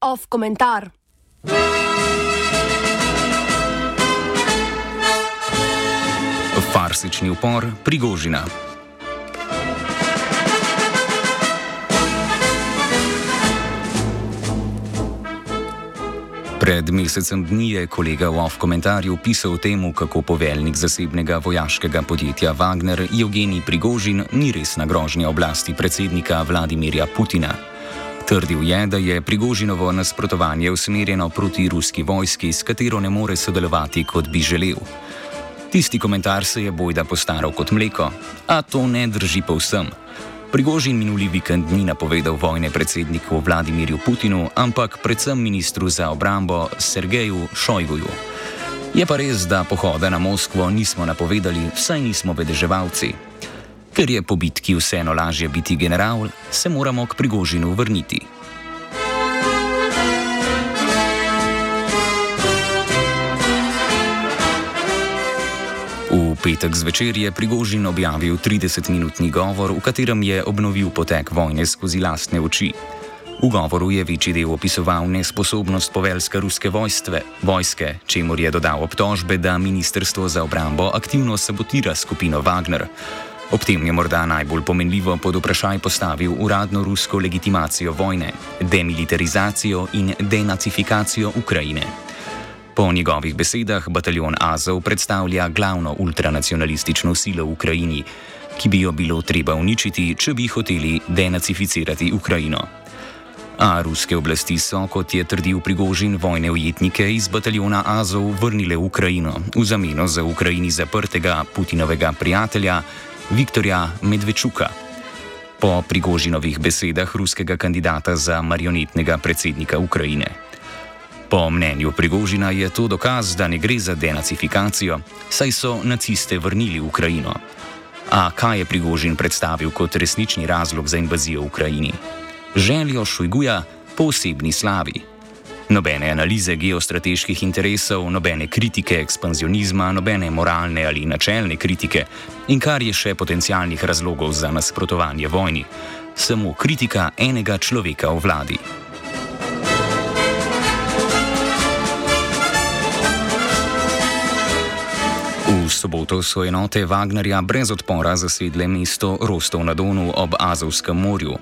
Off komentar. Farsični upor Prigožina. Pred mesecem dni je kolega v off komentarju pisal temu, kako poveljnik zasebnega vojaškega podjetja Wagner Evgenij Prigožin ni resna grožnja oblasti predsednika Vladimirja Putina. Trdil je, da je Prigožinovo nasprotovanje usmerjeno proti ruski vojski, s katero ne more sodelovati, kot bi želel. Tisti komentar se je bojda postaral kot mleko, a to ne drži povsem. Prigožin minuli vikend ni napovedal vojne predsedniku Vladimirju Putinu, ampak predvsem ministru za obrambo Sergeju Šojguju. Je pa res, da pohoda na Moskvo nismo napovedali, saj nismo vedeževalci. Ker je po bitki vseeno lažje biti general, se moramo k Prigožinu vrniti. Petek zvečer je Prigožin objavil 30-minutni govor, v katerem je obnovil potek vojne skozi lastne oči. V govoru je večji del opisoval nesposobnost poveljske ruske vojstve, vojske, čemu je dodal obtožbe, da Ministrstvo za obrambo aktivno sabotira skupino Wagner. Ob tem je morda najbolj pomenljivo pod vprašaj postavil uradno rusko legitimacijo vojne, demilitarizacijo in denacifikacijo Ukrajine. Po njegovih besedah bataljon Azov predstavlja glavno ultranacionalistično silo v Ukrajini, ki bi jo bilo treba uničiti, če bi hoteli denacificirati Ukrajino. A ruske oblasti so, kot je trdil Prigožin, vojne ujetnike iz bataljona Azov vrnile v Ukrajino v zameno za Ukrajini zaprtega Putinovega prijatelja Viktorja Medvečuka. Po Prigožinovih besedah ruskega kandidata za marionetnega predsednika Ukrajine. Po mnenju Prigožina je to dokaz, da ne gre za denacifikacijo, saj so naciste vrnili v Ukrajino. A kaj je Prigožin predstavil kot resnični razlog za invazijo v Ukrajini? Željo Šujguja po osebni slavi. Nobene analize geostrateških interesov, nobene kritike ekspanzionizma, nobene moralne ali načelne kritike in kar je še potencijalnih razlogov za nasprotovanje vojni. Samo kritika enega človeka v vladi. V soboto so enote Wagnerja brez odpora zasedle mesto Rostov na Donu ob Azovskem morju.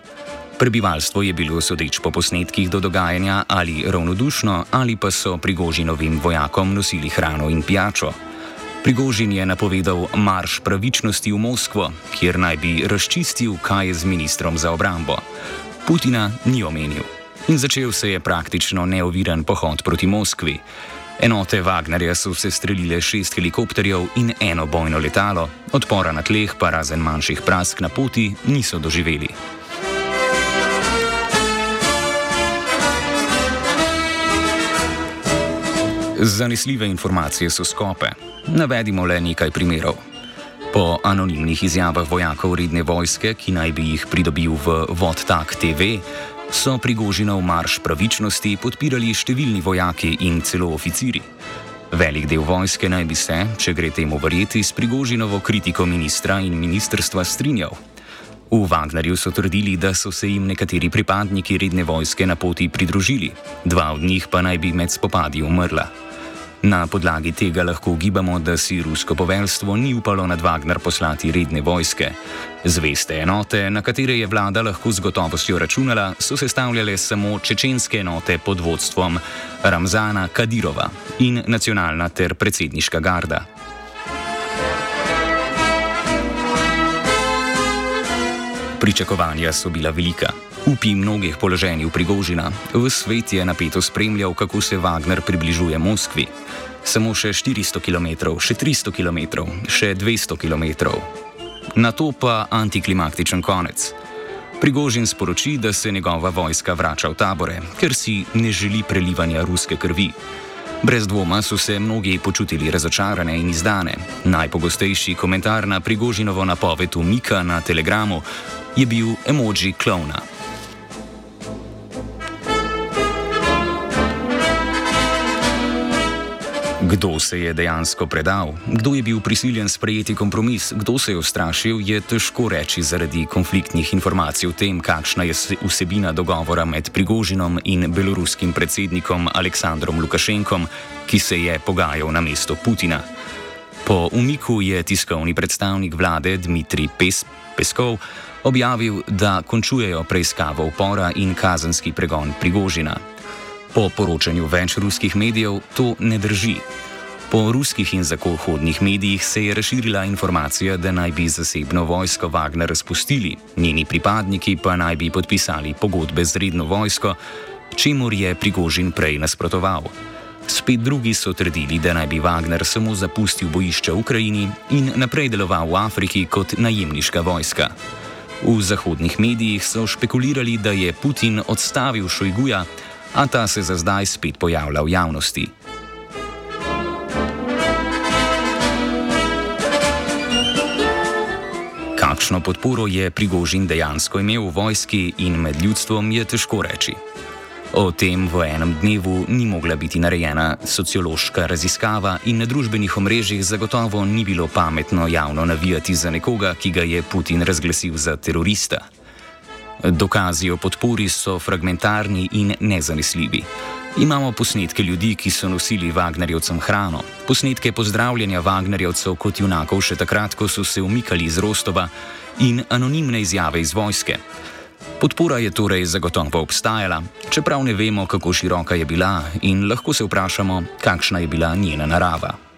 Prebivalstvo je bilo sodeč po posnetkih do dogajanja ali ravnodušno, ali pa so Prigožinovim vojakom nosili hrano in pijačo. Prigožin je napovedal marš pravičnosti v Moskvo, kjer naj bi razčistil, kaj je z ministrom za obrambo. Putina ni omenil in začel se je praktično neoviran pohod proti Moskvi. Enote Wagnerja so se streljile šest helikopterjev in eno bojno letalo, odpora na tleh pa razen manjših prask na poti niso doživeli. Zanesljive informacije so skope. Navedimo le nekaj primerov. Po anonimnih izjavah vojakov redne vojske, ki naj bi jih pridobil v Vodtak TV, so Prigožinov marš pravičnosti podpirali številni vojaki in celo oficiri. Velik del vojske naj bi se, če gre temu verjeti, s Prigožinovo kritiko ministra in ministrstva strinjal. V Wagnerju so trdili, da so se jim nekateri pripadniki redne vojske na poti pridružili, dva od njih pa naj bi med spopadi umrla. Na podlagi tega lahko ugibamo, da si rusko poveljstvo ni upalo nad Wagner poslati redne vojske. Zveste enote, na katere je vlada lahko z gotovostjo računala, so sestavljale samo čečenske enote pod vodstvom Ramzana Kadirova in nacionalna ter predsedniška garda. Pričakovanja so bila velika. Upi mnogih položenj prigožina, v svet je napeto spremljal, kako se Wagner približuje Moskvi. Samo še 400 km, še 300 km, še 200 km. Na to pa antiklimaktičen konec. Prigožin sporoči, da se njegova vojska vrača v tabore, ker si ne želi prelivanja ruske krvi. Brez dvoma so se mnogi počutili razočarane in izdane. Najpogostejši komentar na Prigožinovo napoved umika na telegramu je bil emoji klona. Kdo se je dejansko predal, kdo je bil prisiljen sprejeti kompromis, kdo se je ustrašil, je težko reči zaradi konfliktnih informacij o tem, kakšna je vsebina dogovora med Prigožinom in beloruskim predsednikom Aleksandrom Lukašenkom, ki se je pogajal na mesto Putina. Po umiku je tiskovni predstavnik vlade Dmitrij Pes Peskov objavil, da končujejo preiskavo upora in kazenski pregon Prigožina. Po poročanju več ruskih medijev to ne drži. Po ruskih in zahodnih medijih se je razširila informacija, da naj bi zasebno vojsko Wagner razpustili, njeni pripadniki pa naj bi podpisali pogodbe z redno vojsko, čemu je Prigožin prej nasprotoval. Spet drugi so trdili, da naj bi Wagner samo zapustil bojišče v Ukrajini in naprej deloval v Afriki kot najemniška vojska. V zahodnih medijih so špekulirali, da je Putin odstavil Šojguja, a ta se za zdaj spet pojavlja v javnosti. Kakšno podporo je Prigožin dejansko imel v vojski in med ljudstvom, je težko reči. O tem v enem dnevu ni mogla biti narejena sociološka raziskava in na družbenih omrežjih zagotovo ni bilo pametno javno navijati za nekoga, ki ga je Putin razglasil za terorista. Dokazi o podpori so fragmentarni in nezanesljivi. Imamo posnetke ljudi, ki so nosili Wagnerjevcem hrano, posnetke pozdravljanja Wagnerjevcev kot junakov še takrat, ko so se umikali iz Rostova, in anonimne izjave iz vojske. Podpora je torej zagotovo obstajala, čeprav ne vemo, kako široka je bila in lahko se vprašamo, kakšna je bila njena narava.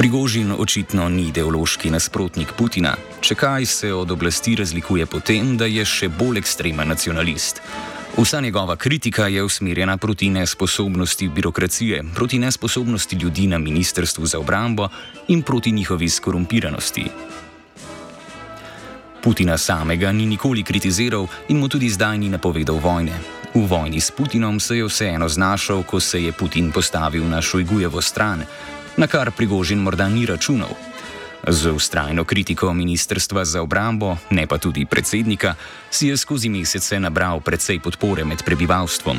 Prigožin očitno ni ideološki nasprotnik Putina, če kaj se od oblasti razlikuje po tem, da je še bolj ekstremen nacionalist. Vsa njegova kritika je usmerjena proti nesposobnosti birokracije, proti nesposobnosti ljudi na Ministrstvu za obrambo in proti njihovi skorumpiranosti. Putina samega ni nikoli kritiziral in mu tudi zdaj ni napovedal vojne. V vojni s Putinom se je vseeno znašel, ko se je Putin postavil na Šojgujevo stran, na kar Prigožin morda ni računal. Z ustrajno kritiko Ministrstva za obrambo, ne pa tudi predsednika, si je skozi mesece nabral precej podpore med prebivalstvom.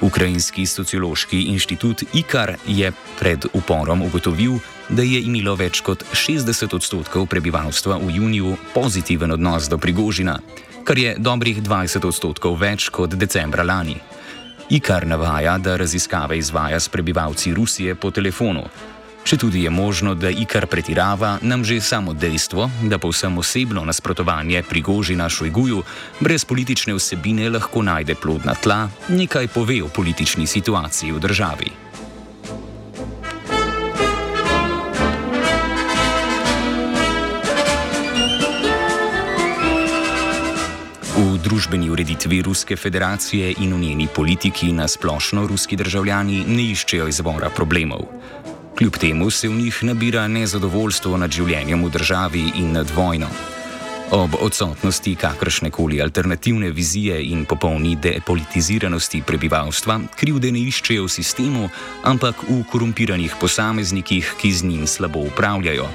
Ukrajinski sociološki inštitut IKAR je pred uporom ugotovil, da je imelo več kot 60 odstotkov prebivalstva v juniju pozitiven odnos do Prigožina, kar je dobrih 20 odstotkov več kot decembra lani. IKAR navaja, da raziskave izvaja s prebivalci Rusije po telefonu. Če tudi je možno, da ikar pretirava, nam že samo dejstvo, da povsem osebno nasprotovanje prigoži na Šojguju brez politične vsebine lahko najde plodna tla, nekaj pove o politični situaciji v državi. V družbeni ureditvi Ruske federacije in v njeni politiki na splošno ruski državljani ne iščejo izvora problemov. Kljub temu se v njih nabira nezadovoljstvo nad življenjem v državi in nad vojno. Ob odsotnosti kakršne koli alternativne vizije in popolni depolitiziranosti prebivalstva krivde ne iščejo v sistemu, ampak v korumpiranih posameznikih, ki z njim slabo upravljajo.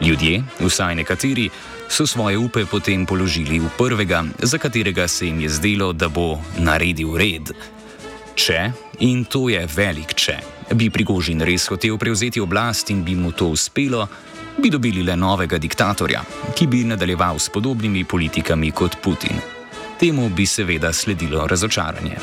Ljudje, vsaj nekateri, so svoje upe potem položili v prvega, za katerega se jim je zdelo, da bo naredil red. Če, in to je velik če bi Prigožin res hotel prevzeti oblast in bi mu to uspelo, bi dobili le novega diktatorja, ki bi nadaljeval s podobnimi politikami kot Putin. Temu bi seveda sledilo razočaranje.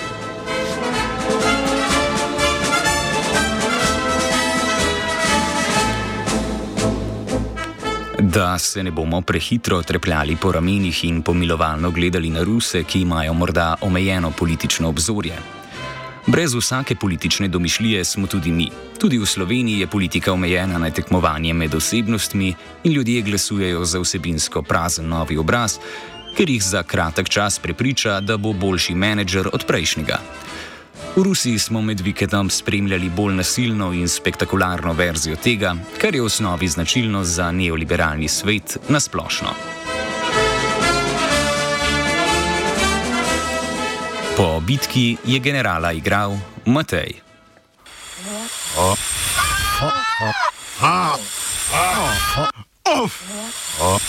Da se ne bomo prehitro trepljali po ramenih in pomilovalno gledali na Ruse, ki imajo morda omejeno politično obzorje. Brez vsake politične domišljije smo tudi mi. Tudi v Sloveniji je politika omejena na tekmovanje med osebnostmi in ljudje glasujejo za vsebinsko prazen novi obraz, ker jih za kratek čas prepriča, da bo boljši menedžer od prejšnjega. V Rusiji smo med vikendom spremljali bolj nasilno in spektakularno verzijo tega, kar je v osnovi značilno za neoliberalni svet na bitki je generala igrał Matej. O. O.